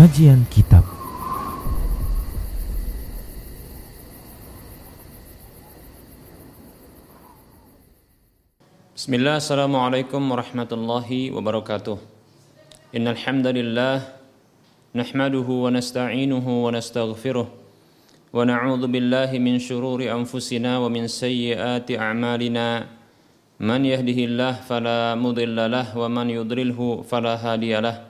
Kajian Kitab. Bismillah, Assalamualaikum warahmatullahi wabarakatuh. Innal hamdalillah Nahmaduhu wa nasta'inuhu wa nastaghfiruh Wa na'udhu billahi min syururi anfusina wa min sayyiati a'malina. Man yahdihillah fala mudilla lah Wa man yudrilhu fala hadiyalah Wa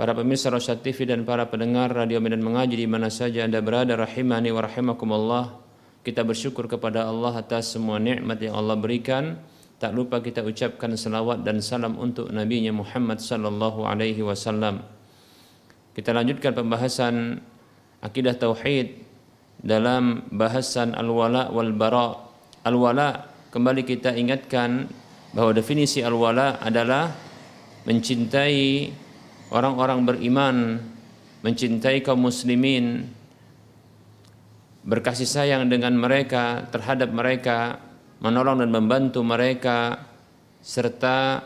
Para pemirsa Rosyad TV dan para pendengar Radio Medan Mengaji di mana saja Anda berada rahimani wa rahimakumullah. Kita bersyukur kepada Allah atas semua nikmat yang Allah berikan Tak lupa kita ucapkan salawat dan salam untuk Nabi Muhammad sallallahu alaihi wasallam. Kita lanjutkan pembahasan akidah tauhid dalam bahasan al-wala wal bara. Al-wala kembali kita ingatkan bahwa definisi al-wala adalah mencintai orang-orang beriman, mencintai kaum muslimin, berkasih sayang dengan mereka terhadap mereka menolong dan membantu mereka serta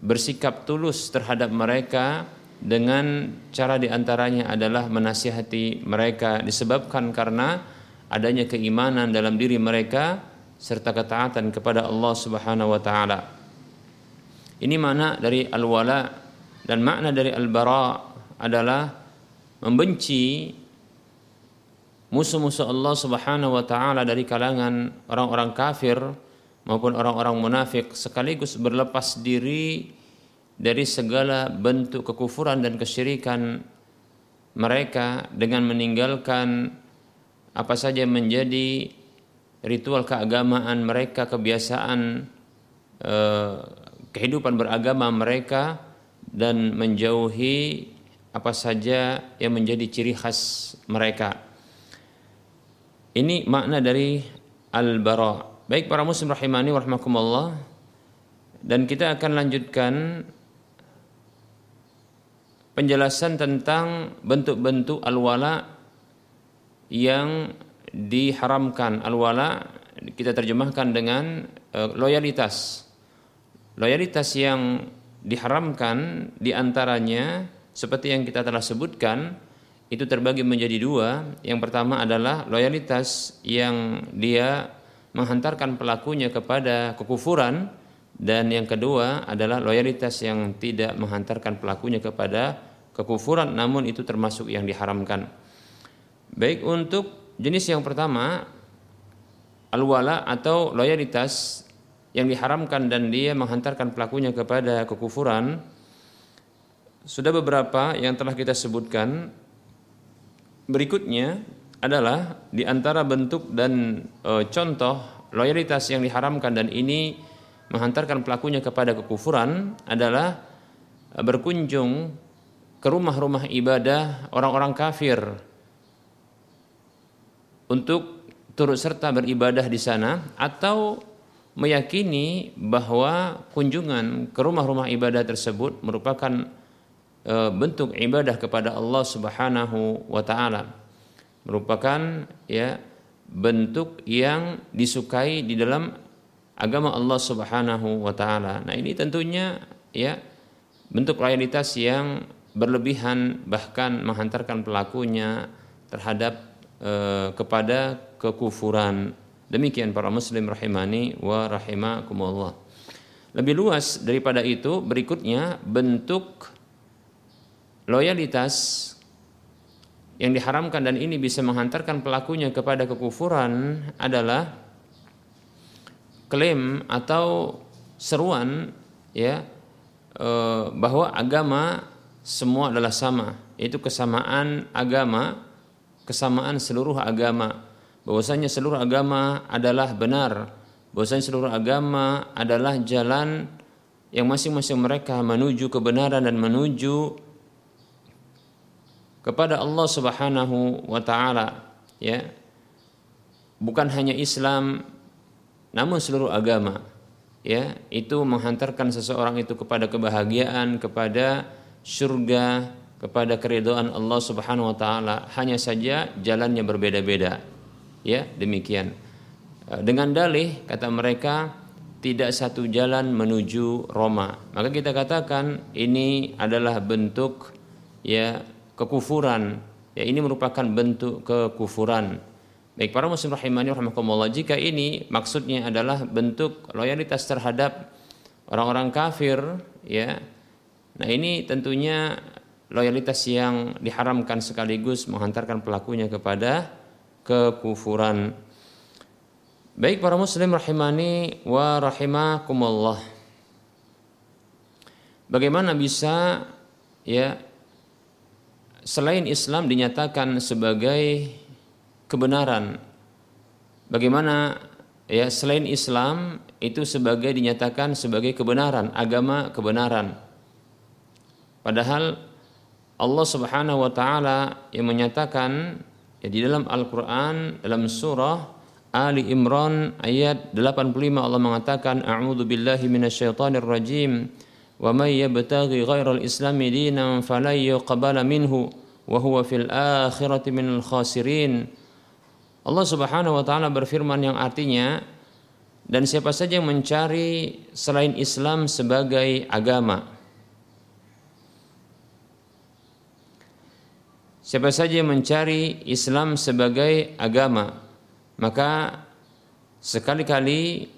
bersikap tulus terhadap mereka dengan cara di antaranya adalah menasihati mereka disebabkan karena adanya keimanan dalam diri mereka serta ketaatan kepada Allah Subhanahu wa taala. Ini makna dari al-wala dan makna dari al-bara adalah membenci musuh-musuh Allah Subhanahu wa taala dari kalangan orang-orang kafir maupun orang-orang munafik sekaligus berlepas diri dari segala bentuk kekufuran dan kesyirikan mereka dengan meninggalkan apa saja menjadi ritual keagamaan mereka, kebiasaan eh, kehidupan beragama mereka dan menjauhi apa saja yang menjadi ciri khas mereka. Ini makna dari al-bara. Baik para muslim rahimani warahmatullah dan kita akan lanjutkan penjelasan tentang bentuk-bentuk al-wala yang diharamkan. Al-wala kita terjemahkan dengan uh, loyalitas. Loyalitas yang diharamkan di antaranya seperti yang kita telah sebutkan itu terbagi menjadi dua. Yang pertama adalah loyalitas yang dia menghantarkan pelakunya kepada kekufuran dan yang kedua adalah loyalitas yang tidak menghantarkan pelakunya kepada kekufuran namun itu termasuk yang diharamkan. Baik untuk jenis yang pertama al-wala atau loyalitas yang diharamkan dan dia menghantarkan pelakunya kepada kekufuran sudah beberapa yang telah kita sebutkan. Berikutnya adalah di antara bentuk dan e, contoh loyalitas yang diharamkan dan ini menghantarkan pelakunya kepada kekufuran adalah e, berkunjung ke rumah-rumah ibadah orang-orang kafir untuk turut serta beribadah di sana atau meyakini bahwa kunjungan ke rumah-rumah ibadah tersebut merupakan E, bentuk ibadah kepada Allah Subhanahu wa taala. Merupakan ya bentuk yang disukai di dalam agama Allah Subhanahu wa taala. Nah, ini tentunya ya bentuk loyalitas yang berlebihan bahkan menghantarkan pelakunya terhadap eh, kepada kekufuran. Demikian para muslim rahimani wa rahimakumullah. Lebih luas daripada itu berikutnya bentuk loyalitas yang diharamkan dan ini bisa menghantarkan pelakunya kepada kekufuran adalah klaim atau seruan ya eh, bahwa agama semua adalah sama itu kesamaan agama kesamaan seluruh agama bahwasanya seluruh agama adalah benar. Bahwasanya seluruh agama adalah jalan yang masing-masing mereka menuju kebenaran dan menuju kepada Allah Subhanahu wa taala ya. Bukan hanya Islam namun seluruh agama ya. Itu menghantarkan seseorang itu kepada kebahagiaan kepada surga kepada keridhaan Allah Subhanahu wa taala. Hanya saja jalannya berbeda-beda ya demikian dengan dalih kata mereka tidak satu jalan menuju Roma maka kita katakan ini adalah bentuk ya kekufuran. Ya ini merupakan bentuk kekufuran. Baik para muslim rahimani rahimakumullah jika ini maksudnya adalah bentuk loyalitas terhadap orang-orang kafir ya. Nah, ini tentunya loyalitas yang diharamkan sekaligus menghantarkan pelakunya kepada kekufuran. Baik para muslim rahimani wa rahimakumullah. Bagaimana bisa ya selain Islam dinyatakan sebagai kebenaran. Bagaimana ya selain Islam itu sebagai dinyatakan sebagai kebenaran, agama kebenaran. Padahal Allah Subhanahu wa taala yang menyatakan ya di dalam Al-Qur'an dalam surah Ali Imran ayat 85 Allah mengatakan A'udzu billahi minasyaitonir rajim. Wa may yabtaghi ghairal islami dinan falan yuqbala minhu wa huwa fil akhirati minal khasirin. Allah Subhanahu wa taala berfirman yang artinya dan siapa saja yang mencari selain Islam sebagai agama Siapa saja yang mencari Islam sebagai agama maka sekali-kali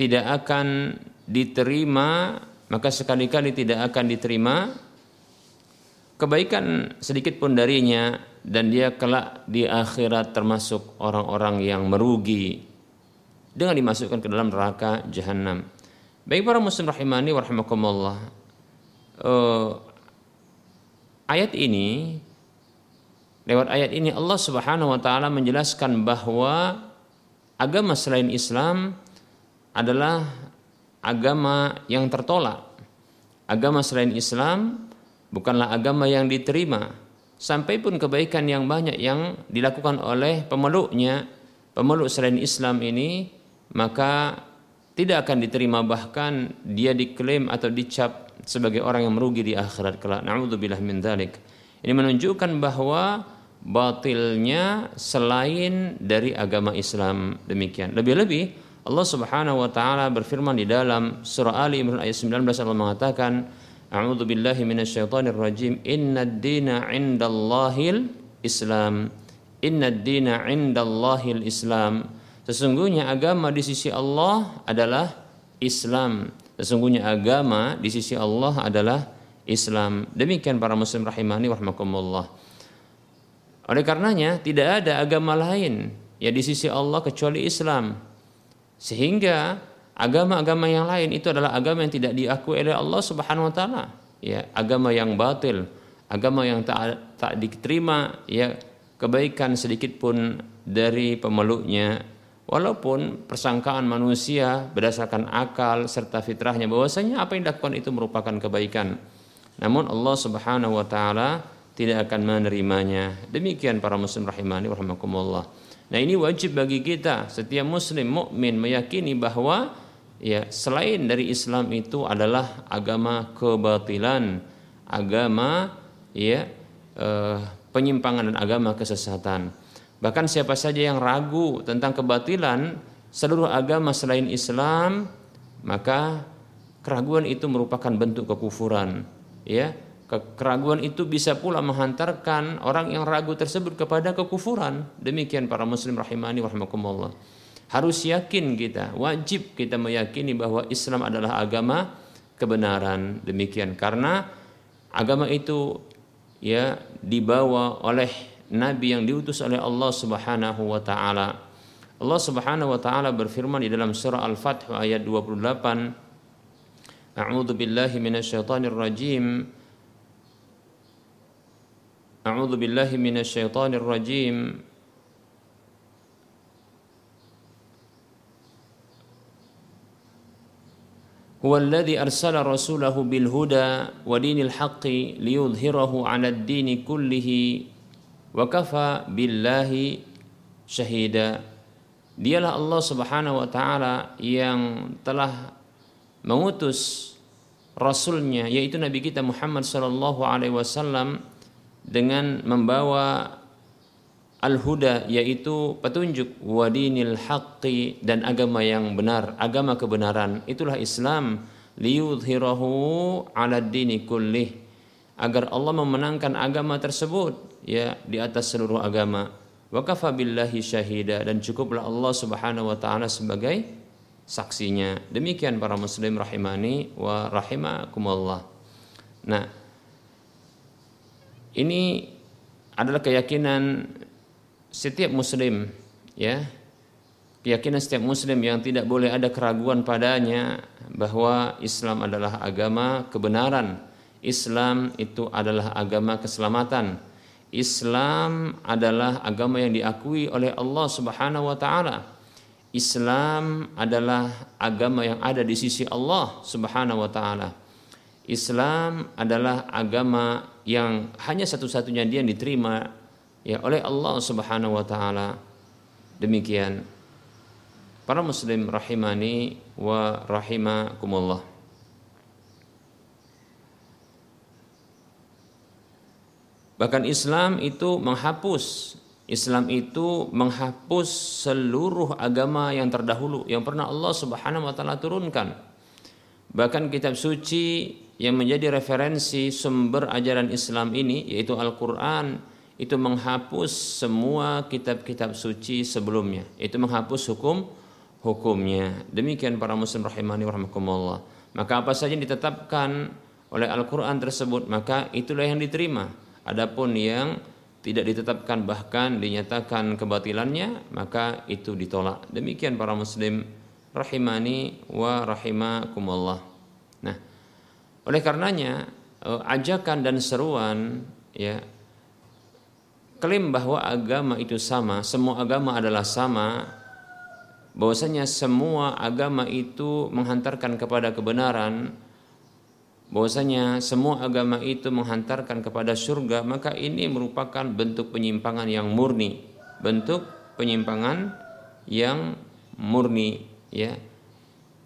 tidak akan diterima maka sekali-kali tidak akan diterima kebaikan sedikit pun darinya dan dia kelak di akhirat termasuk orang-orang yang merugi dengan dimasukkan ke dalam neraka jahanam. Baik para muslim rahimani wa rahimakumullah. Uh, ayat ini lewat ayat ini Allah Subhanahu wa taala menjelaskan bahwa agama selain Islam adalah agama yang tertolak. Agama selain Islam bukanlah agama yang diterima. Sampai pun kebaikan yang banyak yang dilakukan oleh pemeluknya, pemeluk selain Islam ini, maka tidak akan diterima bahkan dia diklaim atau dicap sebagai orang yang merugi di akhirat kelak. Nauzubillah min dzalik. Ini menunjukkan bahwa batilnya selain dari agama Islam demikian. Lebih-lebih Allah Subhanahu wa taala berfirman di dalam surah Ali Imran ayat 19 Allah mengatakan A'udzu billahi minasyaitonir rajim. Innad dina 'indallahil Islam. Innad dina 'indallahil Islam. Sesungguhnya agama di sisi Allah adalah Islam. Sesungguhnya agama di sisi Allah adalah Islam. Demikian para muslim rahimani warahmatullah oleh karenanya tidak ada agama lain ya di sisi Allah kecuali Islam sehingga agama-agama yang lain itu adalah agama yang tidak diakui oleh Allah Subhanahu wa taala. Ya, agama yang batil, agama yang tak tak diterima ya kebaikan sedikit pun dari pemeluknya walaupun persangkaan manusia berdasarkan akal serta fitrahnya bahwasanya apa yang dilakukan itu merupakan kebaikan. Namun Allah Subhanahu wa taala tidak akan menerimanya. Demikian para muslim rahimani rahimakumullah. Nah ini wajib bagi kita setiap muslim mukmin meyakini bahwa ya selain dari Islam itu adalah agama kebatilan, agama ya eh, penyimpangan dan agama kesesatan. Bahkan siapa saja yang ragu tentang kebatilan seluruh agama selain Islam, maka keraguan itu merupakan bentuk kekufuran. Ya, keraguan itu bisa pula menghantarkan orang yang ragu tersebut kepada kekufuran. Demikian para muslim rahimani rahimakumullah. Harus yakin kita, wajib kita meyakini bahwa Islam adalah agama kebenaran. Demikian karena agama itu ya dibawa oleh nabi yang diutus oleh Allah Subhanahu wa taala. Allah Subhanahu wa taala berfirman di dalam surah Al-Fath ayat 28 A'udzu billahi minasyaitonir rajim A'udzu billahi minasyaitonir rajim هو الذي أرسل رسوله بالهدى ودين الحق ليظهره على الدين كله وكفى بالله شهيدا Dialah Allah Subhanahu wa taala yang telah mengutus rasulnya yaitu nabi kita Muhammad sallallahu alaihi wasallam dengan membawa al-huda yaitu petunjuk wadinil haqqi dan agama yang benar, agama kebenaran. Itulah Islam liyudhhirahu 'ala dini kullih agar Allah memenangkan agama tersebut ya di atas seluruh agama. Wa kafa billahi syahida dan cukuplah Allah Subhanahu wa taala sebagai saksinya. Demikian para muslim rahimani wa rahimakumullah. Nah, ini adalah keyakinan setiap muslim ya. Keyakinan setiap muslim yang tidak boleh ada keraguan padanya bahwa Islam adalah agama kebenaran. Islam itu adalah agama keselamatan. Islam adalah agama yang diakui oleh Allah Subhanahu wa taala. Islam adalah agama yang ada di sisi Allah Subhanahu wa taala Islam adalah agama yang hanya satu-satunya dia yang diterima ya oleh Allah Subhanahu wa taala. Demikian para muslim rahimani wa rahimakumullah. Bahkan Islam itu menghapus Islam itu menghapus seluruh agama yang terdahulu yang pernah Allah Subhanahu wa taala turunkan. Bahkan kitab suci yang menjadi referensi sumber ajaran Islam ini yaitu Al-Qur'an itu menghapus semua kitab-kitab suci sebelumnya. Itu menghapus hukum hukumnya. Demikian para muslim rahimani rahimakumullah. Maka apa saja yang ditetapkan oleh Al-Qur'an tersebut, maka itulah yang diterima. Adapun yang tidak ditetapkan bahkan dinyatakan kebatilannya, maka itu ditolak. Demikian para muslim rahimani wa rahimakumullah. Oleh karenanya eh, ajakan dan seruan ya klaim bahwa agama itu sama, semua agama adalah sama, bahwasanya semua agama itu menghantarkan kepada kebenaran, bahwasanya semua agama itu menghantarkan kepada surga, maka ini merupakan bentuk penyimpangan yang murni, bentuk penyimpangan yang murni, ya.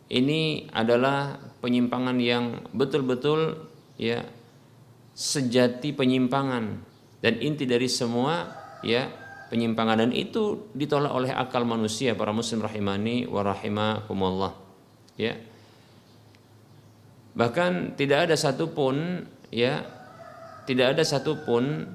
Ini adalah penyimpangan yang betul-betul ya sejati penyimpangan. Dan inti dari semua ya penyimpangan. Dan itu ditolak oleh akal manusia para muslim rahimani wa rahimakumullah ya. Bahkan tidak ada satupun ya tidak ada satupun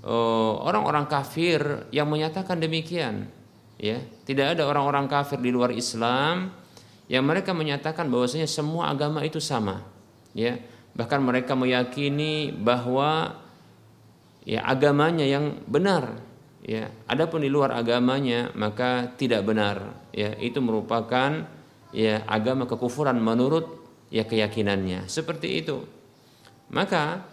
uh, orang-orang kafir yang menyatakan demikian ya. Tidak ada orang-orang kafir di luar Islam yang mereka menyatakan bahwasanya semua agama itu sama ya. Bahkan mereka meyakini bahwa ya agamanya yang benar ya. Adapun di luar agamanya maka tidak benar ya. Itu merupakan ya agama kekufuran menurut ya keyakinannya. Seperti itu. Maka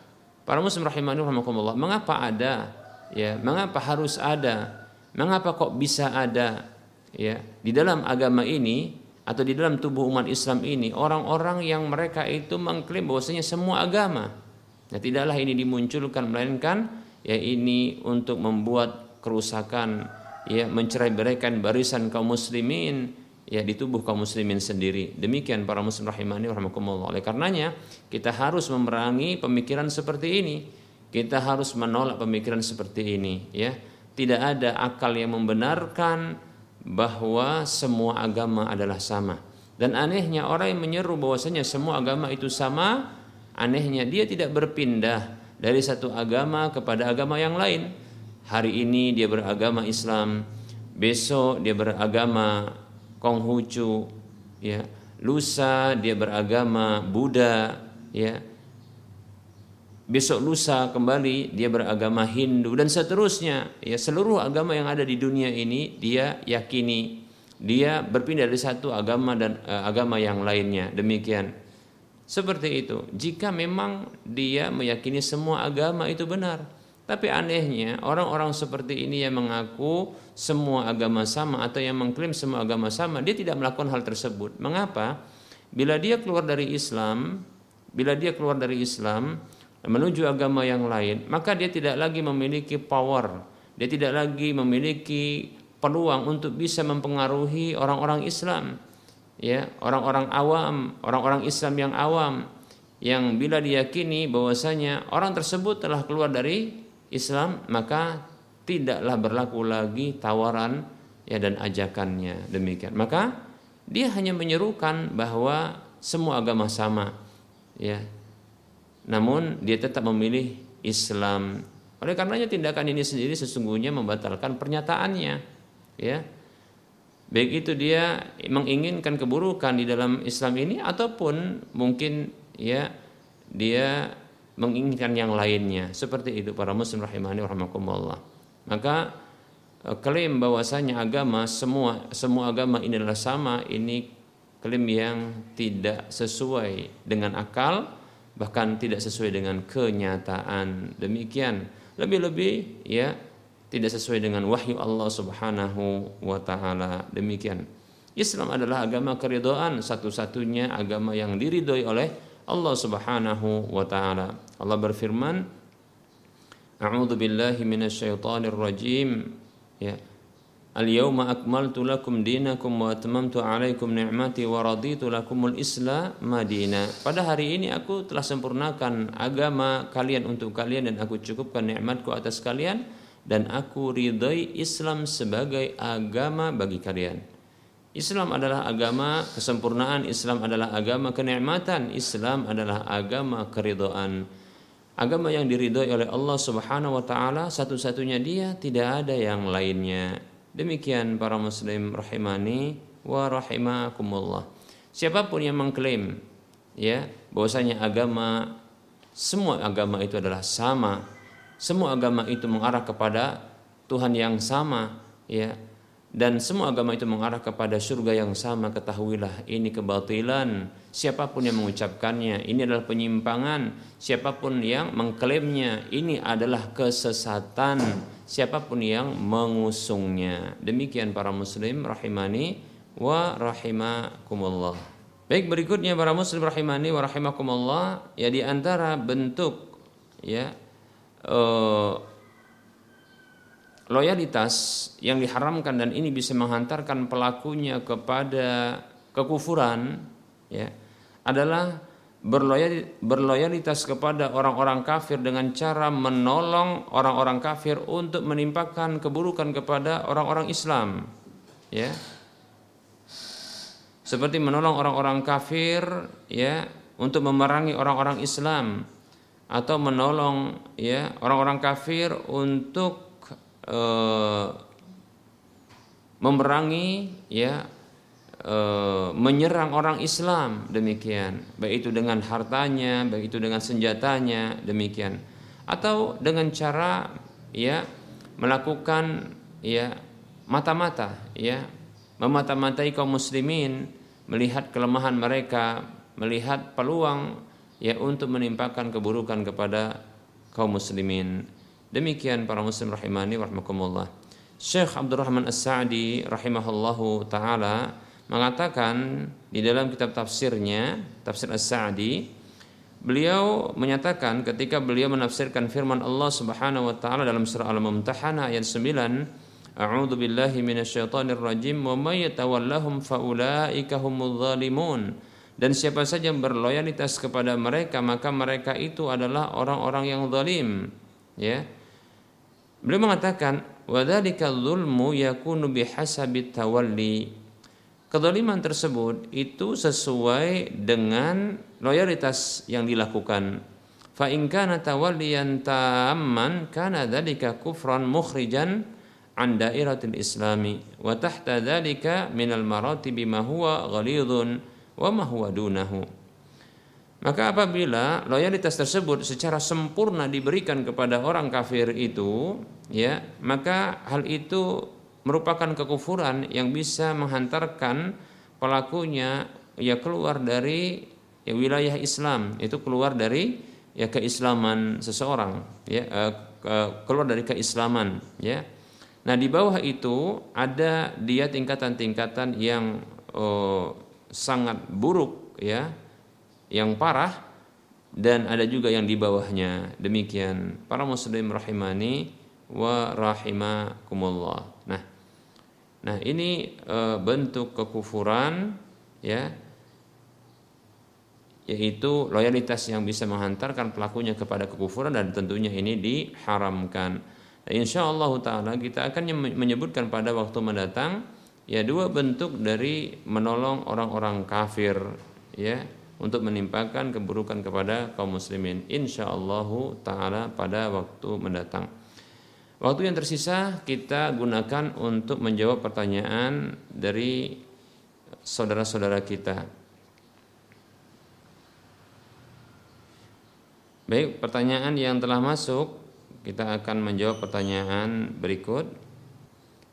para muslim rahimani rahimakumullah mengapa ada ya mengapa harus ada mengapa kok bisa ada ya di dalam agama ini atau di dalam tubuh umat Islam ini orang-orang yang mereka itu mengklaim bahwasanya semua agama nah tidaklah ini dimunculkan melainkan ya ini untuk membuat kerusakan ya mencerai-beraikan barisan kaum muslimin ya di tubuh kaum muslimin sendiri. Demikian para muslim rahimani rahimakumullah. Oleh karenanya kita harus memerangi pemikiran seperti ini. Kita harus menolak pemikiran seperti ini ya. tidak ada akal yang membenarkan bahwa semua agama adalah sama. Dan anehnya orang yang menyeru bahwasanya semua agama itu sama, anehnya dia tidak berpindah dari satu agama kepada agama yang lain. Hari ini dia beragama Islam, besok dia beragama Konghucu, ya. Lusa dia beragama Buddha, ya besok lusa kembali dia beragama Hindu. Dan seterusnya ya seluruh agama yang ada di dunia ini dia yakini dia berpindah dari satu agama dan uh, agama yang lainnya. Demikian. Seperti itu. Jika memang dia meyakini semua agama itu benar. Tapi anehnya orang-orang seperti ini yang mengaku semua agama sama atau yang mengklaim semua agama sama dia tidak melakukan hal tersebut. Mengapa? Bila dia keluar dari Islam bila dia keluar dari Islam menuju agama yang lain, maka dia tidak lagi memiliki power, dia tidak lagi memiliki peluang untuk bisa mempengaruhi orang-orang Islam, ya orang-orang awam, orang-orang Islam yang awam, yang bila diyakini bahwasanya orang tersebut telah keluar dari Islam, maka tidaklah berlaku lagi tawaran ya dan ajakannya. Demikian. Maka dia hanya menyerukan bahwa semua agama sama, ya namun dia tetap memilih Islam. Oleh karenanya tindakan ini sendiri sesungguhnya membatalkan pernyataannya, ya. Baik itu dia menginginkan keburukan di dalam Islam ini ataupun mungkin ya dia menginginkan yang lainnya. Seperti itu para muslim rahimani rahimakumullah. Maka eh, klaim bahwasanya agama semua semua agama ini adalah sama ini klaim yang tidak sesuai dengan akal bahkan tidak sesuai dengan kenyataan. Demikian. Lebih-lebih ya tidak sesuai dengan wahyu Allah Subhanahu wa taala. Demikian. Islam adalah agama keridhaan, satu-satunya agama yang diridhoi oleh Allah Subhanahu wa taala. Allah berfirman, A'udzu billahi minasyaitonir rajim. Ya, Al-yawma akmaltu lakum dinakum wa atmamtu alaikum ni'mati wa raditu lakumul islam madina. Pada hari ini aku telah sempurnakan agama kalian untuk kalian dan aku cukupkan nikmatku atas kalian dan aku ridhai Islam sebagai agama bagi kalian. Islam adalah agama kesempurnaan, Islam adalah agama kenikmatan, Islam adalah agama keridhaan. Agama yang diridhoi oleh Allah Subhanahu wa taala satu-satunya dia, tidak ada yang lainnya. Demikian para muslim rahimani wa rahimakumullah. Siapa pun yang mengklaim ya bahwasanya agama semua agama itu adalah sama, semua agama itu mengarah kepada Tuhan yang sama, ya. Dan semua agama itu mengarah kepada surga yang sama, ketahuilah ini kebatilan. Siapa pun yang mengucapkannya, ini adalah penyimpangan. Siapa pun yang mengklaimnya, ini adalah kesesatan siapa pun yang mengusungnya. Demikian para muslim rahimani wa rahimakumullah. Baik berikutnya para muslim rahimani wa rahimakumullah ya di antara bentuk ya uh, loyalitas yang diharamkan dan ini bisa menghantarkan pelakunya kepada kekufuran ya adalah berloyalitas kepada orang-orang kafir dengan cara menolong orang-orang kafir untuk menimpakan keburukan kepada orang-orang Islam. Ya. Seperti menolong orang-orang kafir ya untuk memerangi orang-orang Islam. Atau menolong ya orang-orang kafir untuk uh, memerangi ya e, menyerang orang Islam demikian. Baik itu dengan hartanya baik itu dengan senjatanya demikian. Atau dengan cara ya melakukan ya mata-mata ya memata-matai kaum muslimin melihat kelemahan mereka melihat peluang ya untuk menimpakan keburukan kepada kaum muslimin. Demikian para muslim rahimani warahmatullah. Syekh Abdurrahman As-Sa'di rahimahullahu taala mengatakan di dalam kitab tafsirnya, tafsir As-Sa'di, beliau menyatakan ketika beliau menafsirkan firman Allah Subhanahu wa taala dalam surah Al-Mumtahanah ayat 9, A'udzu billahi minasyaitonir rajim wa may yatawallahum faulaika humudz zalimun. Dan siapa saja yang berloyalitas kepada mereka maka mereka itu adalah orang-orang yang zalim. Ya. Beliau mengatakan Wadzalika dzulmu yakunu bihasabi tawalli. Kedoliman tersebut itu sesuai dengan loyalitas yang dilakukan. Fa in kana tawalliyan tamman kana dzalika kufran mukhrijan an dairatil islami wa tahta dzalika minal maratibi ma huwa ghalidun wa ma huwa dunahu. Maka apabila loyalitas tersebut secara sempurna diberikan kepada orang kafir itu, ya, maka hal itu merupakan kekufuran yang bisa menghantarkan pelakunya ya keluar dari ya, wilayah Islam, itu keluar dari ya keislaman seseorang, ya, eh, keluar dari keislaman, ya. Nah, di bawah itu ada dia tingkatan-tingkatan yang oh, sangat buruk, ya yang parah dan ada juga yang di bawahnya. Demikian para muslim rahimani wa rahimakumullah. Nah, ini e, bentuk kekufuran ya yaitu loyalitas yang bisa menghantarkan pelakunya kepada kekufuran dan tentunya ini diharamkan. Nah, insya Allah taala kita akan menyebutkan pada waktu mendatang ya dua bentuk dari menolong orang-orang kafir ya untuk menimpakan keburukan kepada kaum muslimin insyaallah taala pada waktu mendatang. Waktu yang tersisa kita gunakan untuk menjawab pertanyaan dari saudara-saudara kita. Baik, pertanyaan yang telah masuk kita akan menjawab pertanyaan berikut.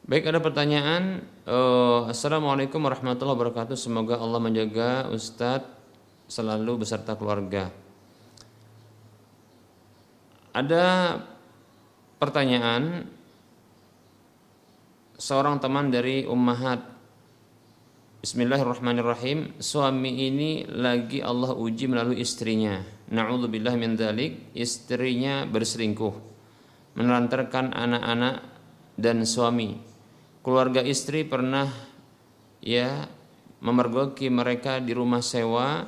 Baik, ada pertanyaan. Uh, Assalamualaikum warahmatullahi wabarakatuh. Semoga Allah menjaga Ustadz selalu beserta keluarga. Ada pertanyaan seorang teman dari ummahat. Bismillahirrahmanirrahim. Suami ini lagi Allah uji melalui istrinya. Na'udzubillah min dhalik. Istrinya berselingkuh. Menelantarkan anak-anak dan suami. Keluarga istri pernah ya memergoki mereka di rumah sewa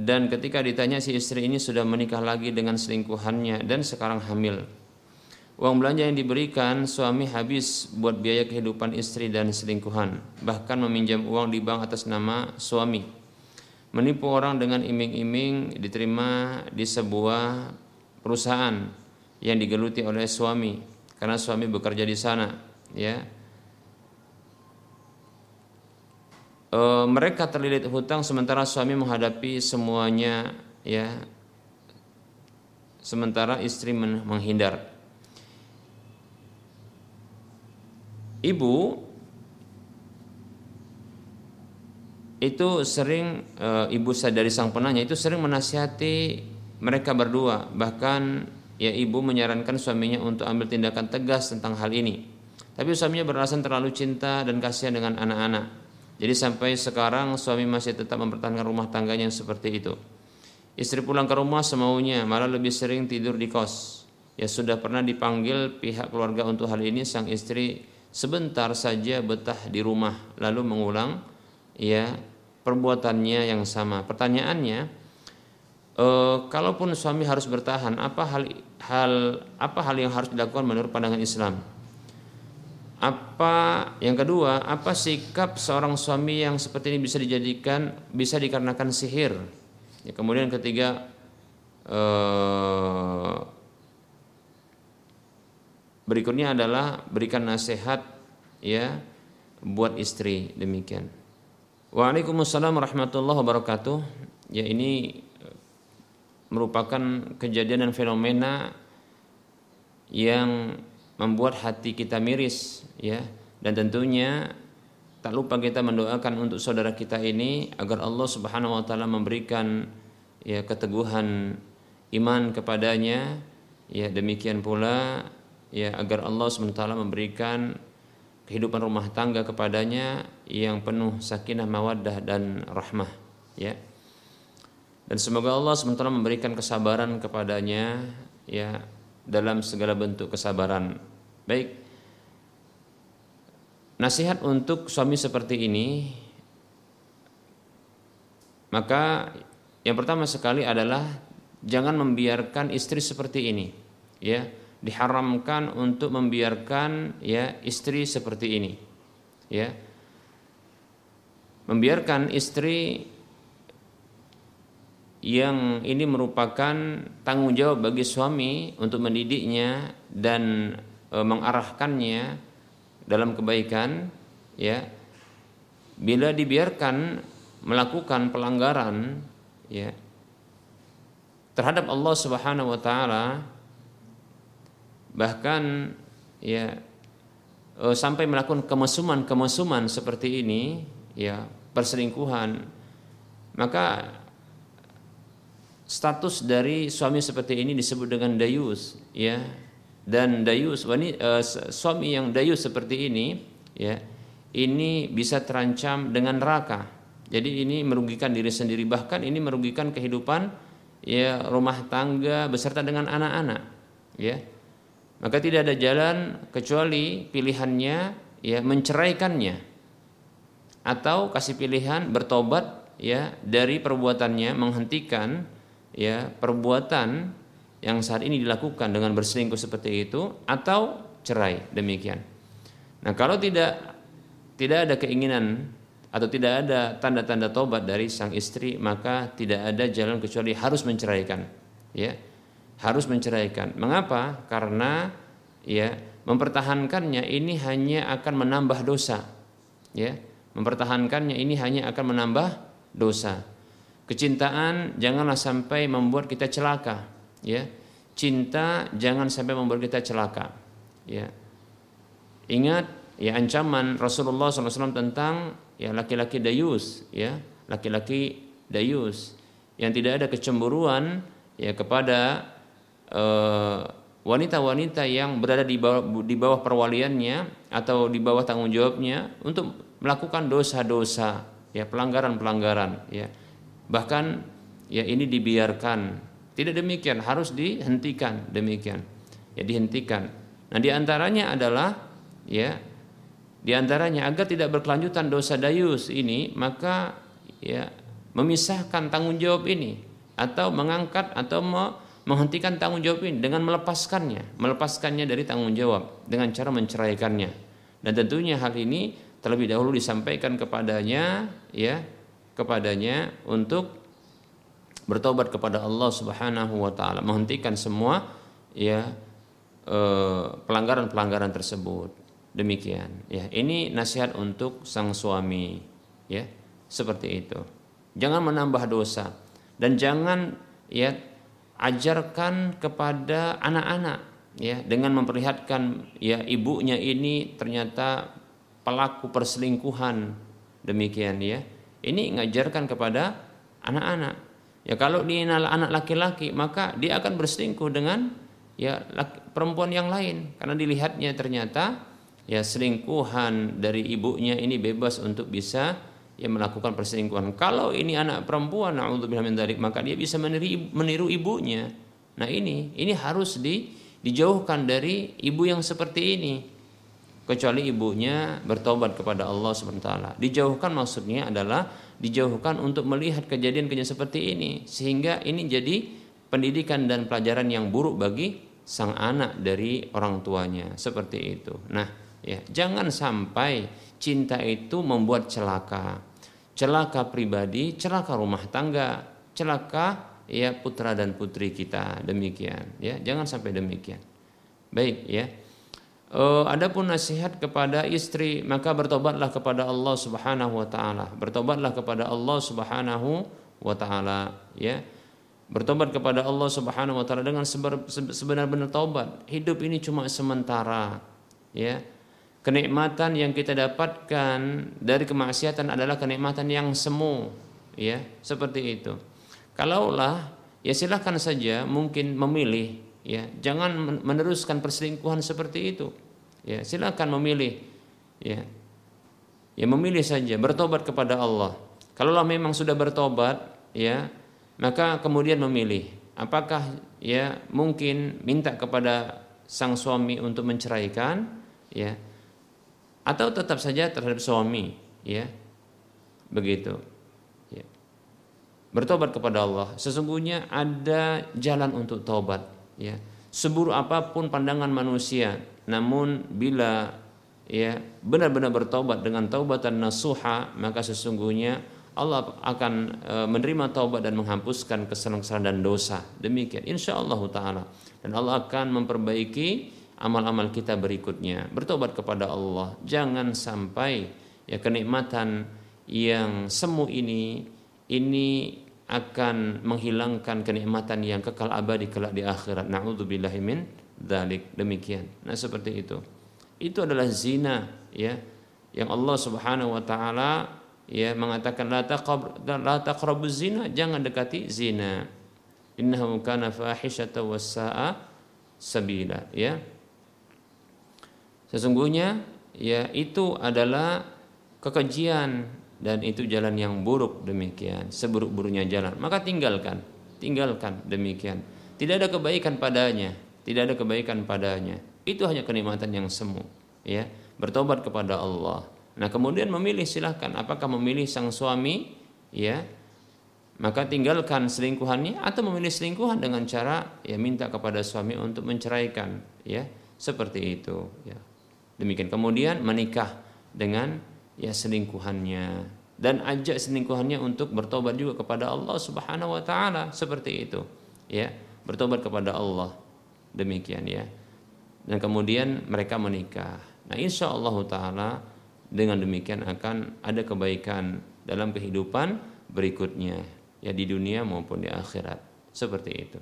dan ketika ditanya si istri ini sudah menikah lagi dengan selingkuhannya dan sekarang hamil. Uang belanja yang diberikan suami habis buat biaya kehidupan istri dan selingkuhan, bahkan meminjam uang di bank atas nama suami. Menipu orang dengan iming-iming diterima di sebuah perusahaan yang digeluti oleh suami karena suami bekerja di sana, ya e, mereka terlilit hutang sementara suami menghadapi semuanya ya. Sementara istri menghindar. Ibu itu sering e, ibu dari sang penanya itu sering menasihati mereka berdua. Bahkan ya ibu menyarankan suaminya untuk ambil tindakan tegas tentang hal ini. Tapi suaminya beralasan terlalu cinta dan kasihan dengan anak-anak jadi sampai sekarang suami masih tetap mempertahankan rumah tangganya seperti itu. Istri pulang ke rumah semaunya, malah lebih sering tidur di kos. Ya sudah pernah dipanggil pihak keluarga untuk hal ini, sang istri sebentar saja betah di rumah, lalu mengulang ya perbuatannya yang sama. Pertanyaannya, e, kalaupun suami harus bertahan, apa hal hal apa hal yang harus dilakukan menurut pandangan Islam? Apa yang kedua apa sikap seorang suami yang seperti ini bisa dijadikan bisa dikarenakan sihir? Ya, kemudian ketiga eh, berikutnya adalah berikan nasihat ya buat istri demikian. Waalaikumsalam warahmatullahi wabarakatuh. Ya ini merupakan kejadian dan fenomena yang membuat hati kita miris ya. Dan tentunya tak lupa kita mendoakan untuk saudara kita ini agar Allah Subhanahu wa taala memberikan ya keteguhan iman kepadanya ya. Demikian pula ya agar Allah Subhanahu wa taala memberikan kehidupan rumah tangga kepadanya yang penuh sakinah mawaddah dan rahmah ya. Dan semoga Allah SWT memberikan kesabaran kepadanya ya dalam segala bentuk kesabaran Baik. Nasihat untuk suami seperti ini maka yang pertama sekali adalah jangan membiarkan istri seperti ini ya diharamkan untuk membiarkan ya istri seperti ini ya membiarkan istri yang ini merupakan tanggung jawab bagi suami untuk mendidiknya dan e, mengarahkannya dalam kebaikan ya. Bila dibiarkan melakukan pelanggaran ya terhadap Allah Subhanahu wa taala bahkan ya e, sampai melakukan kemesuman-kemesuman seperti ini ya perselingkuhan maka status dari suami seperti ini disebut dengan dayus ya dan dayus wanita, uh, suami yang dayus seperti ini ya ini bisa terancam dengan neraka. Jadi ini merugikan diri sendiri. Bahkan ini merugikan kehidupan ya rumah tangga beserta dengan anak-anak ya. Maka tidak ada jalan kecuali pilihannya ya menceraikannya. Atau kasih pilihan bertobat ya dari perbuatannya menghentikan ya perbuatan yang saat ini dilakukan dengan berselingkuh seperti itu atau cerai demikian. Nah, kalau tidak tidak ada keinginan atau tidak ada tanda-tanda tobat dari sang istri, maka tidak ada jalan kecuali harus menceraikan. Ya. Harus menceraikan. Mengapa? Karena ya, mempertahankannya ini hanya akan menambah dosa. Ya. Mempertahankannya ini hanya akan menambah dosa. Kecintaan janganlah sampai membuat kita celaka, ya. Cinta jangan sampai membuat kita celaka, ya. Ingat ya ancaman Rasulullah SAW tentang ya laki-laki dayus, ya, laki-laki dayus yang tidak ada kecemburuan ya kepada uh, wanita-wanita yang berada di bawah di bawah perwaliannya atau di bawah tanggung jawabnya untuk melakukan dosa-dosa ya pelanggaran-pelanggaran ya Bahkan ya ini dibiarkan. Tidak demikian, harus dihentikan demikian. Ya dihentikan. Nah, di antaranya adalah ya di antaranya agar tidak berkelanjutan dosa dayus ini, maka ya memisahkan tanggung jawab ini atau mengangkat atau menghentikan tanggung jawab ini dengan melepaskannya, melepaskannya dari tanggung jawab dengan cara menceraikannya. Dan tentunya hal ini terlebih dahulu disampaikan kepadanya ya kepadanya untuk bertobat kepada Allah Subhanahu wa taala, menghentikan semua ya eh, pelanggaran-pelanggaran tersebut. Demikian ya. Ini nasihat untuk sang suami ya, seperti itu. Jangan menambah dosa dan jangan ya ajarkan kepada anak-anak ya dengan memperlihatkan ya ibunya ini ternyata pelaku perselingkuhan demikian ya ini ngajarkan kepada anak-anak. Ya kalau dia anak laki-laki maka dia akan berselingkuh dengan ya laki, perempuan yang lain karena dilihatnya ternyata ya selingkuhan dari ibunya ini bebas untuk bisa ya melakukan perselingkuhan. Kalau ini anak perempuan naudzubillah min maka dia bisa meniru, meniru ibunya. Nah ini ini harus di, dijauhkan dari ibu yang seperti ini kecuali ibunya bertobat kepada Allah SWT. Dijauhkan maksudnya adalah dijauhkan untuk melihat kejadian-kejadian seperti ini sehingga ini jadi pendidikan dan pelajaran yang buruk bagi sang anak dari orang tuanya seperti itu. Nah, ya, jangan sampai cinta itu membuat celaka. Celaka pribadi, celaka rumah tangga, celaka ya putra dan putri kita. Demikian, ya. Jangan sampai demikian. Baik, ya. Uh, adapun nasihat kepada istri maka bertobatlah kepada Allah Subhanahu wa taala. Bertobatlah kepada Allah Subhanahu wa taala ya. Bertobat kepada Allah Subhanahu wa taala dengan sebenar-benar taubat. Hidup ini cuma sementara ya. Kenikmatan yang kita dapatkan dari kemaksiatan adalah kenikmatan yang semu ya, seperti itu. Kalaulah ya silahkan saja mungkin memilih ya jangan meneruskan perselingkuhan seperti itu. Ya silakan memilih ya. Ya memilih saja bertobat kepada Allah. Kalaulah memang sudah bertobat ya maka kemudian memilih. Apakah ya mungkin minta kepada sang suami untuk menceraikan ya atau tetap saja terhadap suami ya begitu ya. bertobat kepada Allah. Sesungguhnya ada jalan untuk tobat ya. Seburuk apa pun pandangan manusia namun bila ya benar-benar bertobat dengan taubatan nasuha maka sesungguhnya Allah akan e, menerima taubat dan menghapuskan kesalahan-kesalahan dan dosa. Demikian. Insya Allah taala. Dan Allah akan memperbaiki amal-amal kita berikutnya. Bertobat kepada Allah. Jangan sampai ya kenikmatan yang semu ini ini akan menghilangkan kenikmatan yang kekal abadi kelak di akhirat. Nauzubillahi min dzalik. Demikian. Nah, seperti itu. Itu adalah zina ya yang Allah Subhanahu wa taala ya mengatakan la taqrab zina, jangan dekati zina. Innahu kana fahishatan wasa'a sabila ya. Sesungguhnya ya itu adalah kekejian dan itu jalan yang buruk demikian seburuk-buruknya jalan. Maka tinggalkan tinggalkan demikian. Tidak ada kebaikan padanya tidak ada kebaikan padanya. Itu hanya kenikmatan yang semu ya. Bertobat kepada Allah. Nah kemudian memilih silahkan. Apakah memilih sang suami ya? Maka tinggalkan selingkuhannya atau memilih selingkuhan dengan cara ya minta kepada suami untuk menceraikan ya. Seperti itu ya. Demikian. Kemudian menikah dengan ya selingkuhannya. Dan ajak selingkuhannya untuk bertobat juga kepada Allah Subhanahu wa taala. Seperti itu. Ya bertobat kepada Allah. Demikian ya. Dan kemudian mereka menikah. Nah insya Allah taala dengan demikian akan ada kebaikan dalam kehidupan berikutnya. Ya di dunia maupun di akhirat. Seperti itu.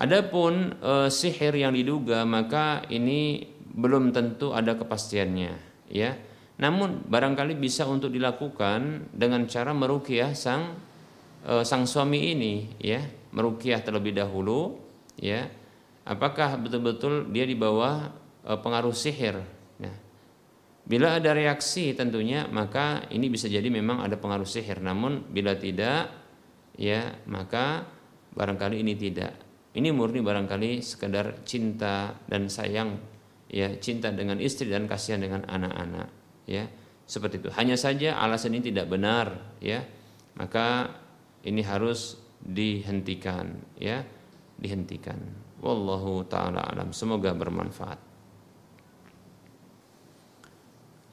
Adapun e, sihir yang diduga maka ini belum tentu ada kepastiannya. Ya namun barangkali bisa untuk dilakukan dengan cara merukyah sang e, sang suami ini ya, merukyah terlebih dahulu ya. Apakah betul-betul dia di bawah e, pengaruh sihir? Ya. Bila ada reaksi tentunya maka ini bisa jadi memang ada pengaruh sihir. Namun bila tidak ya maka barangkali ini tidak. Ini murni barangkali sekedar cinta dan sayang ya cinta dengan istri dan kasihan dengan anak-anak ya seperti itu. Hanya saja alasan ini tidak benar ya. Maka ini harus dihentikan ya. Dihentikan. Wallahu taala alam. Semoga bermanfaat.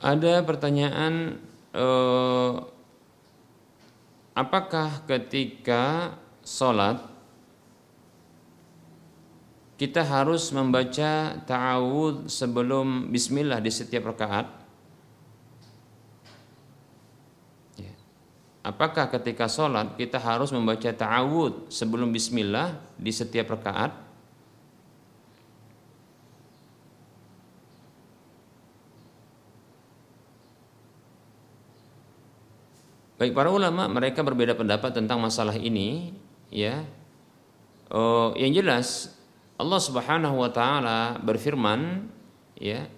Ada pertanyaan eh, apakah ketika sholat kita harus membaca ta'awud sebelum bismillah di setiap rakaat apakah ketika sholat kita harus membaca ta'awud sebelum bismillah di setiap rakaat? Baik para ulama mereka berbeda pendapat tentang masalah ini ya. Oh, yang jelas Allah Subhanahu wa taala berfirman ya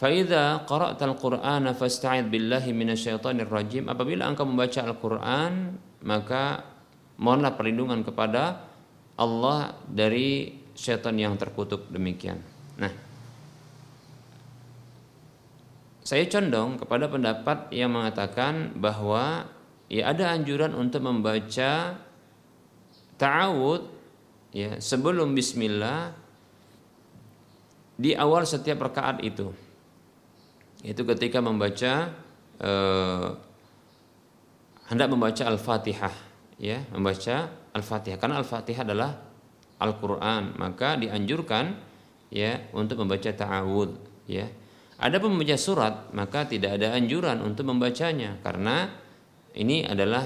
Faida qara'tal Qur'ana fasta'id billahi minasyaitonir rajim. Apabila engkau membaca Al-Qur'an, maka mohonlah perlindungan kepada Allah dari syaitan yang terkutuk demikian. Nah, saya condong kepada pendapat yang mengatakan bahwa ya ada anjuran untuk membaca ta'awud ya sebelum bismillah di awal setiap rakaat itu itu ketika membaca eh, hendak membaca Al-Fatihah ya membaca Al-Fatihah. Karena Al-Fatihah adalah Al-Qur'an maka dianjurkan ya untuk membaca ta'awud ya. Ada pun membaca surat maka tidak ada anjuran untuk membacanya. Karena ini adalah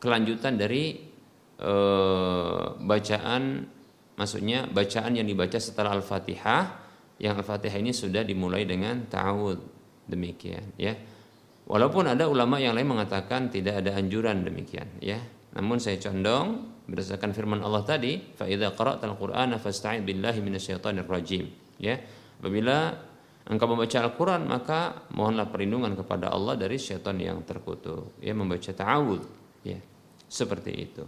kelanjutan dari eh, bacaan maksudnya bacaan yang dibaca setelah Al-Fatihah yang Al-Fatihah ini sudah dimulai dengan ta'awud demikian ya. Walaupun ada ulama yang lain mengatakan tidak ada anjuran demikian ya. Namun saya condong berdasarkan firman Allah tadi fa idza qara'tal qur'ana fasta'id billahi minasyaitonir rajim ya. Apabila engkau membaca Al-Qur'an maka mohonlah perlindungan kepada Allah dari syaitan yang terkutuk ya membaca ta'awud ya. Seperti itu.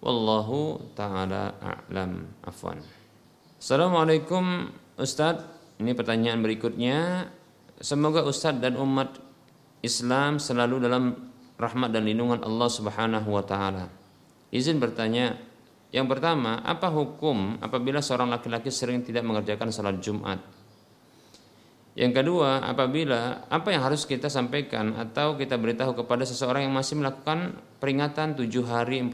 Wallahu taala a'lam. Afwan. Assalamualaikum Ustadz. Ini pertanyaan berikutnya Semoga Ustadz dan umat Islam selalu dalam rahmat dan lindungan Allah Subhanahu wa taala. Izin bertanya, Yang pertama, apa hukum apabila seorang laki-laki sering tidak mengerjakan sholat Jumat? Yang kedua, apabila apa yang harus kita sampaikan atau kita beritahu kepada seseorang yang masih melakukan peringatan tujuh hari 40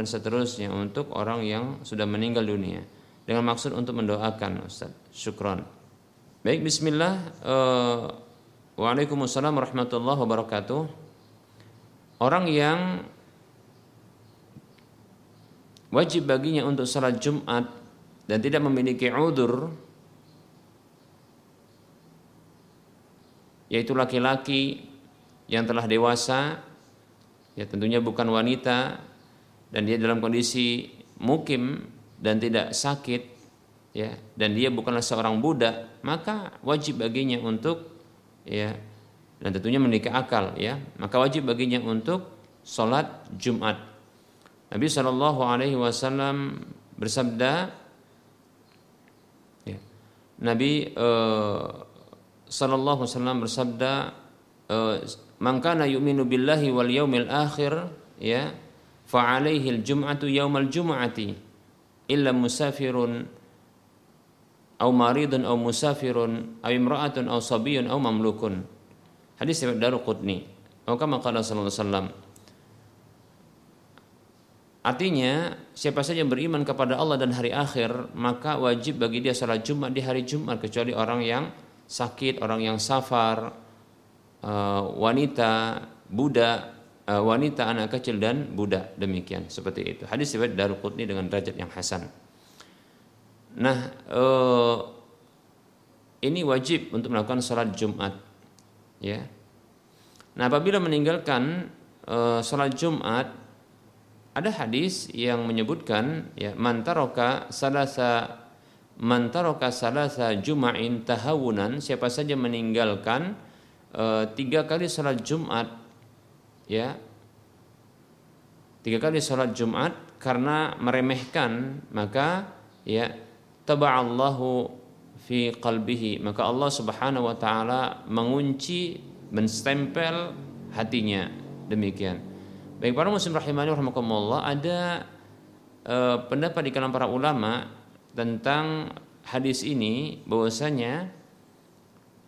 dan seterusnya untuk orang yang sudah meninggal dunia dengan maksud untuk mendoakan Ustaz. Syukron. Baik, bismillah. Uh, Waalaikumsalam warahmatullahi wabarakatuh. Orang yang wajib baginya untuk salat Jumat dan tidak memiliki udur yaitu laki-laki yang telah dewasa ya tentunya bukan wanita dan dia dalam kondisi mukim dan tidak sakit ya dan dia bukanlah seorang budak maka wajib baginya untuk ya dan tentunya menikah akal ya. Maka wajib baginya untuk sholat Jumat. Nabi Shallallahu Alaihi Wasallam bersabda, ya, Nabi uh, Shallallahu Alaihi Wasallam bersabda, uh, "Mangkana yu'minu billahi wal yaumil akhir, ya, fa'alaihi al-jum'atu yaumal jum'ati, illa musafirun, au maridun au musafirun, au imra'atun au sabiyun au mamlukun." Hadis riwayat Daruqutni. Atau kama qala sallallahu alaihi wasallam, Artinya siapa saja yang beriman kepada Allah dan hari akhir maka wajib bagi dia salat Jumat di hari Jumat kecuali orang yang sakit, orang yang safar, eh, wanita, budak, eh, wanita, anak kecil dan budak demikian seperti itu. Hadis riwayat Daruqutni dengan derajat yang hasan. Nah, eh, ini wajib untuk melakukan salat Jumat. Ya. Nah, apabila meninggalkan salat Jumat ada hadis yang menyebutkan ya mantaroka salasa mantaroka salasa juma'in tahawunan siapa saja meninggalkan e, tiga kali salat Jumat ya tiga kali salat Jumat karena meremehkan maka ya taba'allahu fi qalbihi. Maka Allah Subhanahu wa taala mengunci menstempel hatinya. Demikian. Baik para muslim rahimani rahimakumullah ada uh, pendapat di kalangan para ulama tentang hadis ini bahwasanya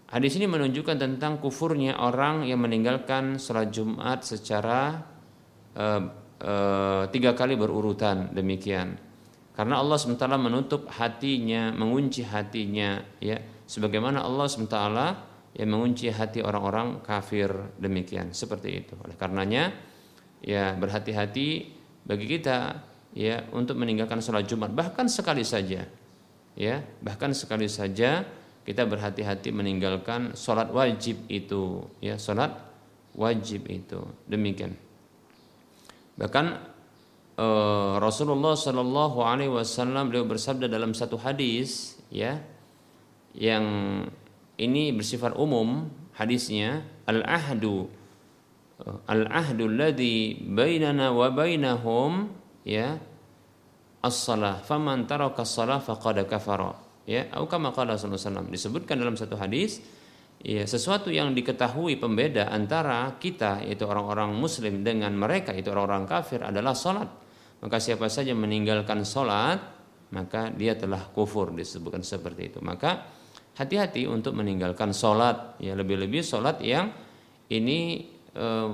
hadis ini menunjukkan tentang kufurnya orang yang meninggalkan sholat Jumat secara uh, uh, tiga kali berurutan. Demikian. Karena Allah sementara menutup hatinya, mengunci hatinya, ya, sebagaimana Allah sementara yang mengunci hati orang-orang kafir demikian, seperti itu. Oleh karenanya, ya berhati-hati bagi kita ya untuk meninggalkan sholat Jumat. Bahkan sekali saja ya bahkan sekali saja kita berhati-hati meninggalkan sholat wajib itu ya sholat wajib itu. Demikian. Bahkan eh, Rasulullah Shallallahu Alaihi Wasallam beliau bersabda dalam satu hadis ya yang ini bersifat umum hadisnya al ahdu al-ahdu alladhi bainana wa bainahum ya as-salah faman taraka as-salah faqad kafara. Ya atau kama qala sallallahu disebutkan dalam satu hadis ya sesuatu yang diketahui pembeda antara kita yaitu orang-orang muslim dengan mereka itu orang-orang kafir adalah salat maka siapa saja meninggalkan salat maka dia telah kufur disebutkan seperti itu. Maka hati-hati untuk meninggalkan salat ya lebih-lebih salat yang ini Eh,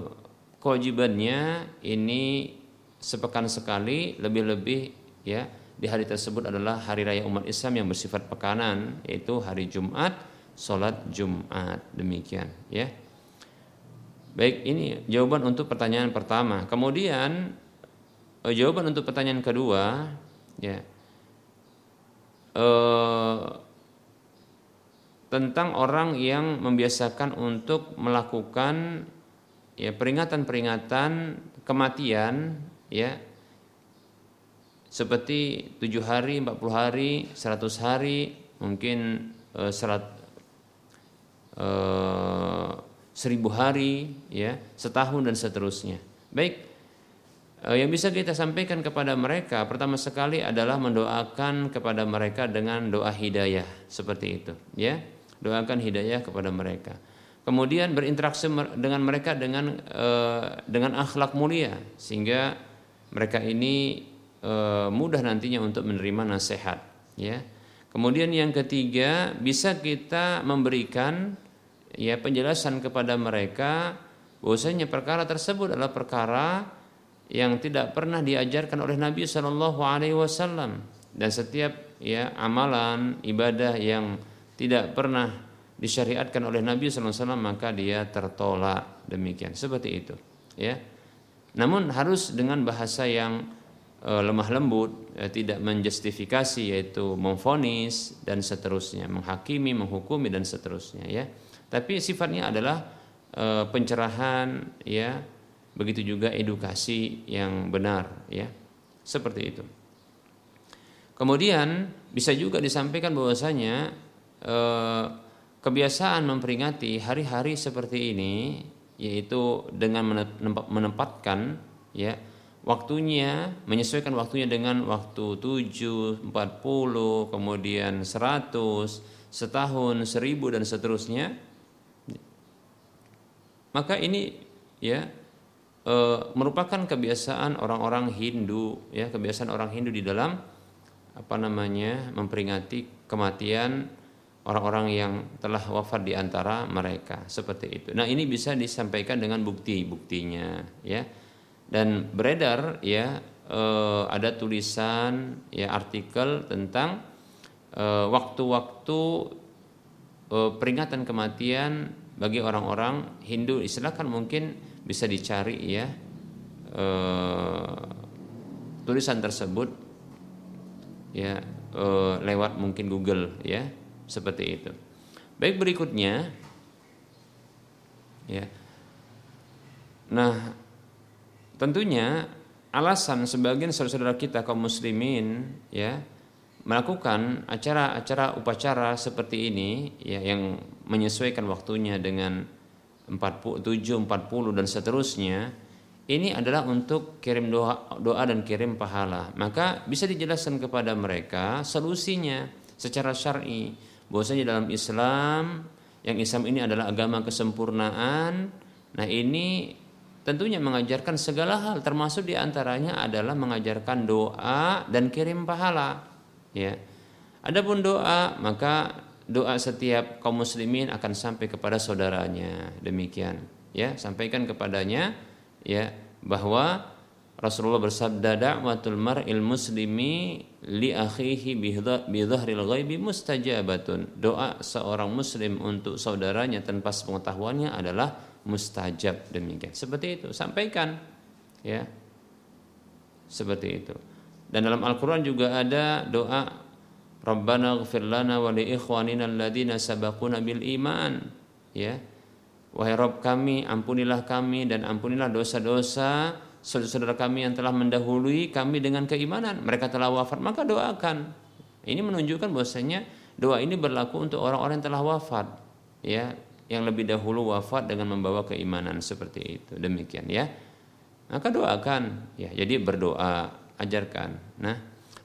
kewajibannya ini sepekan sekali lebih-lebih ya di hari tersebut adalah hari raya umat Islam yang bersifat pekanan yaitu hari Jumat sholat Jumat. Demikian ya. Baik ini jawaban untuk pertanyaan pertama. Kemudian eh, jawaban untuk pertanyaan kedua ya eh, tentang orang yang membiasakan untuk melakukan ya peringatan-peringatan kematian ya seperti tujuh hari, 40 hari, 100 hari, mungkin eh, serat eh, seribu hari, ya setahun dan seterusnya. Baik, yang bisa kita sampaikan kepada mereka pertama sekali adalah mendoakan kepada mereka dengan doa hidayah seperti itu, ya. Doakan hidayah kepada mereka. Kemudian berinteraksi dengan mereka dengan uh, dengan akhlak mulia sehingga mereka ini e, mudah nantinya untuk menerima nasihat ya. Kemudian yang ketiga bisa kita memberikan ya penjelasan kepada mereka bahwasanya perkara tersebut adalah perkara yang tidak pernah diajarkan oleh Nabi Shallallahu Alaihi Wasallam. Dan setiap ya amalan ibadah yang tidak pernah disyariatkan oleh Nabi Shallallahu Alaihi Wasallam maka dia tertolak demikian. Seperti itu ya. Namun harus dengan bahasa yang e, lemah lembut e, tidak menjustifikasi yaitu memfonis dan seterusnya menghakimi menghukumi dan seterusnya ya. Tapi sifatnya adalah e, pencerahan ya begitu juga edukasi yang benar ya. Seperti itu. Kemudian bisa juga disampaikan bahwasanya eh, kebiasaan memperingati hari-hari seperti ini yaitu dengan menempatkan ya waktunya menyesuaikan waktunya dengan waktu 7, 40, kemudian 100, setahun, seribu dan seterusnya. Maka ini ya e, merupakan kebiasaan orang-orang Hindu ya kebiasaan orang Hindu di dalam apa namanya memperingati kematian orang-orang yang telah wafat di antara mereka seperti itu. Nah, ini bisa disampaikan dengan bukti-buktinya ya. Dan beredar ya e, ada tulisan ya artikel tentang waktu-waktu e, peringatan kematian bagi orang-orang Hindu. Silakan mungkin bisa dicari ya e, tulisan tersebut ya e, lewat mungkin Google ya seperti itu. Baik berikutnya ya. Nah, tentunya alasan sebagian saudara-saudara kita kaum muslimin ya melakukan acara-acara upacara seperti ini ya yang menyesuaikan waktunya dengan 47, 40 dan seterusnya ini adalah untuk kirim doa, doa dan kirim pahala. Maka bisa dijelaskan kepada mereka solusinya secara syar'i. Bahwasanya dalam Islam yang Islam ini adalah agama kesempurnaan. Nah, ini tentunya mengajarkan segala hal termasuk di antaranya adalah mengajarkan doa dan kirim pahala. Ya. Adapun doa maka doa setiap kaum muslimin akan sampai kepada saudaranya. Demikian, ya, sampaikan kepadanya ya bahwa Rasulullah bersabda da'watul mar'il muslimi li akhihi bi dhahril ghaibi mustajabatun. Doa seorang muslim untuk saudaranya tanpa sepengetahuannya adalah mustajab demikian. Seperti itu, sampaikan ya. Seperti itu. Dan dalam Al-Qur'an juga ada doa Rabbana ighfir lana wa li ikhwanina alladziina sabaquna bil iman. Ya. Wahai Rabb kami, ampunilah kami dan ampunilah dosa-dosa saudara-saudara kami yang telah mendahului kami dengan keimanan. Mereka telah wafat, maka doakan. Ini menunjukkan bahwasanya doa ini berlaku untuk orang-orang yang telah wafat, ya, yang lebih dahulu wafat dengan membawa keimanan seperti itu. Demikian ya. Maka doakan, ya. Jadi berdoa, ajarkan. Nah,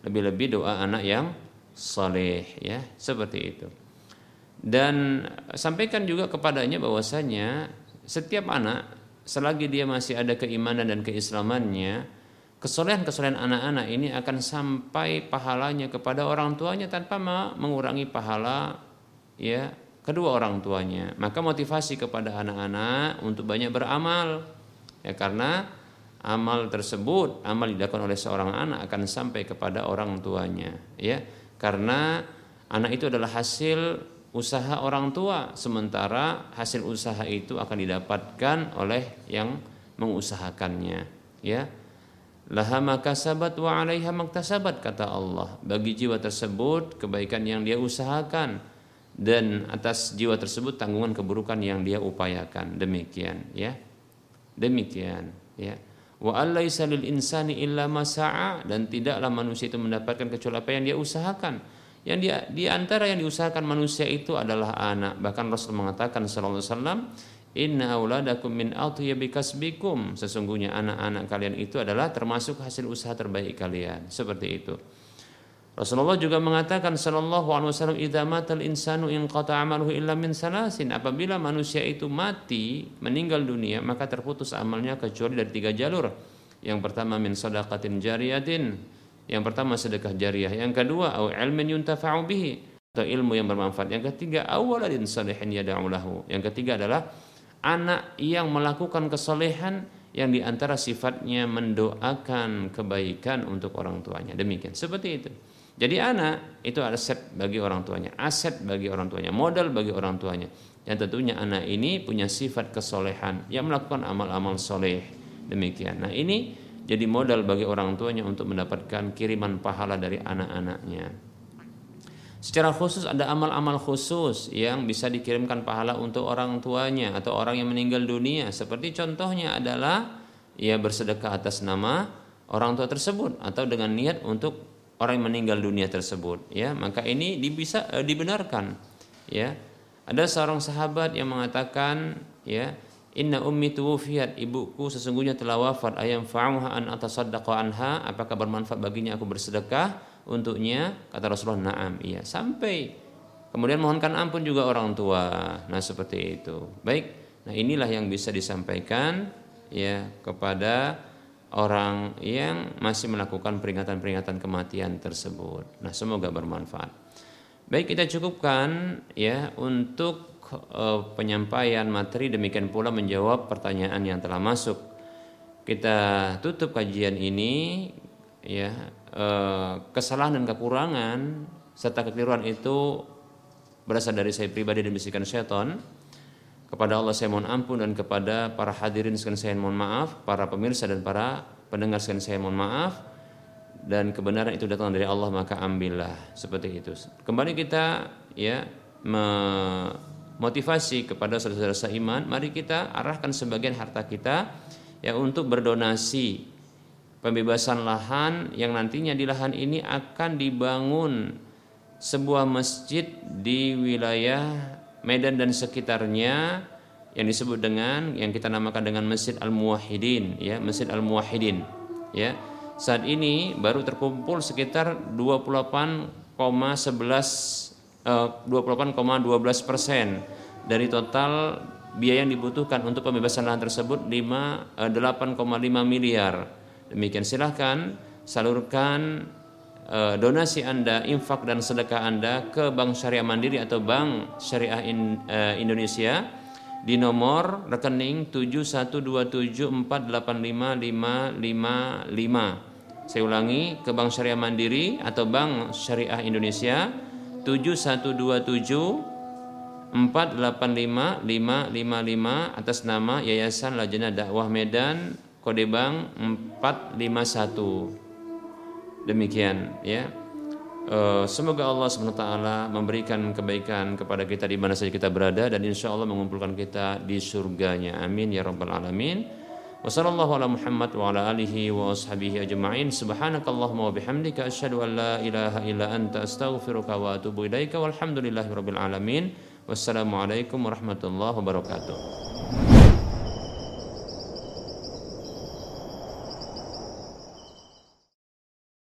lebih-lebih doa anak yang saleh, ya, seperti itu. Dan sampaikan juga kepadanya bahwasanya setiap anak selagi dia masih ada keimanan dan keislamannya kesolehan-kesolehan anak-anak ini akan sampai pahalanya kepada orang tuanya tanpa mengurangi pahala ya kedua orang tuanya. Maka motivasi kepada anak-anak untuk banyak beramal ya karena amal tersebut amal dilakukan oleh seorang anak akan sampai kepada orang tuanya ya karena anak itu adalah hasil usaha orang tua sementara hasil usaha itu akan didapatkan oleh yang mengusahakannya ya. Laha makasabat wa 'alaiha maktasabat kata Allah. Bagi jiwa tersebut kebaikan yang dia usahakan. Dan atas jiwa tersebut tanggungan keburukan yang dia upayakan. Demikian ya. Demikian ya wa allaisa lil insani illa masa'a dan tidaklah manusia itu mendapatkan kecuali apa yang dia usahakan yang di, di antara yang diusahakan manusia itu adalah anak. Bahkan Rasul mengatakan sallallahu alaihi wasallam, "Inna auladakum min atyabi kasbikum." Sesungguhnya anak-anak kalian itu adalah termasuk hasil usaha terbaik kalian. Seperti itu. Rasulullah juga mengatakan sallallahu alaihi wasallam, "Idza matal insanu in qata amaluhu illa min salasin." Apabila manusia itu mati, meninggal dunia, maka terputus amalnya kecuali dari tiga jalur. Yang pertama min sadaqatin jariyatin, Yang pertama sedekah jariah, yang kedua au ilmin yuntafa'u bihi atau ilmu yang bermanfaat. Yang ketiga awaladin salihin yad'u lahu. Yang ketiga adalah anak yang melakukan kesalehan yang di antara sifatnya mendoakan kebaikan untuk orang tuanya. Demikian. Seperti itu. Jadi anak itu aset bagi orang tuanya, aset bagi orang tuanya, modal bagi orang tuanya. Yang tentunya anak ini punya sifat kesolehan yang melakukan amal-amal soleh. Demikian. Nah ini jadi modal bagi orang tuanya untuk mendapatkan kiriman pahala dari anak-anaknya. Secara khusus ada amal-amal khusus yang bisa dikirimkan pahala untuk orang tuanya atau orang yang meninggal dunia. Seperti contohnya adalah ia bersedekah atas nama orang tua tersebut atau dengan niat untuk orang yang meninggal dunia tersebut. Ya, maka ini bisa e, dibenarkan. Ya, ada seorang sahabat yang mengatakan, ya, Inna ummi tuwfiyat ibuku sesungguhnya telah wafat ayam fa'amha an atasaddaqa anha. Apakah bermanfaat baginya aku bersedekah untuknya? Kata Rasulullah na'am. Iya sampai kemudian mohonkan ampun juga orang tua. Nah seperti itu. Baik. Nah inilah yang bisa disampaikan ya kepada orang yang masih melakukan peringatan-peringatan kematian tersebut nah semoga bermanfaat baik kita cukupkan ya untuk uh, penyampaian materi demikian pula menjawab pertanyaan yang telah masuk. Kita tutup kajian ini ya uh, kesalahan dan kekurangan serta kekeliruan itu berasal dari saya pribadi dan bisikan syaitan. Kepada Allah saya mohon ampun dan kepada para hadirin sekalian saya mohon maaf, para pemirsa dan para pendengar sekalian saya mohon maaf. Dan kebenaran itu datang dari Allah maka ambillah. Seperti itu. Kembali kita ya me motivasi kepada saudara-saudara seiman, mari kita arahkan sebagian harta kita ya untuk berdonasi. Pembebasan lahan yang nantinya di lahan ini akan dibangun sebuah masjid di wilayah Medan dan sekitarnya yang disebut dengan yang kita namakan dengan Masjid Al-Muwahhidin ya, Masjid Al-Muwahhidin ya. Saat ini baru terkumpul sekitar 28,11 28,12 eh, persen dari total biaya yang dibutuhkan untuk pembebasan lahan tersebut 5, 8,5 eh, miliar. Demikian silahkan salurkan donasi Anda, infak dan sedekah Anda ke Bank Syariah Mandiri atau Bank Syariah Indonesia di nomor rekening 71274855555. Saya ulangi ke Bank Syariah Mandiri atau Bank Syariah Indonesia 7127 485 555 atas nama Yayasan Lajnah Dakwah Medan kode bank 451 Demikian ya. Eh, semoga Allah SWT memberikan kebaikan kepada kita di mana saja kita berada dan insya Allah mengumpulkan kita di surganya. Amin ya rabbal alamin. Wassalamualaikum ala Muhammad wa ala alihi wa ashabihi ajma'in. Subhanakallahumma wa bihamdika asyhadu an la ilaha illa anta astaghfiruka wa atubu ilaika walhamdulillahi rabbil alamin. Wassalamualaikum warahmatullahi wabarakatuh.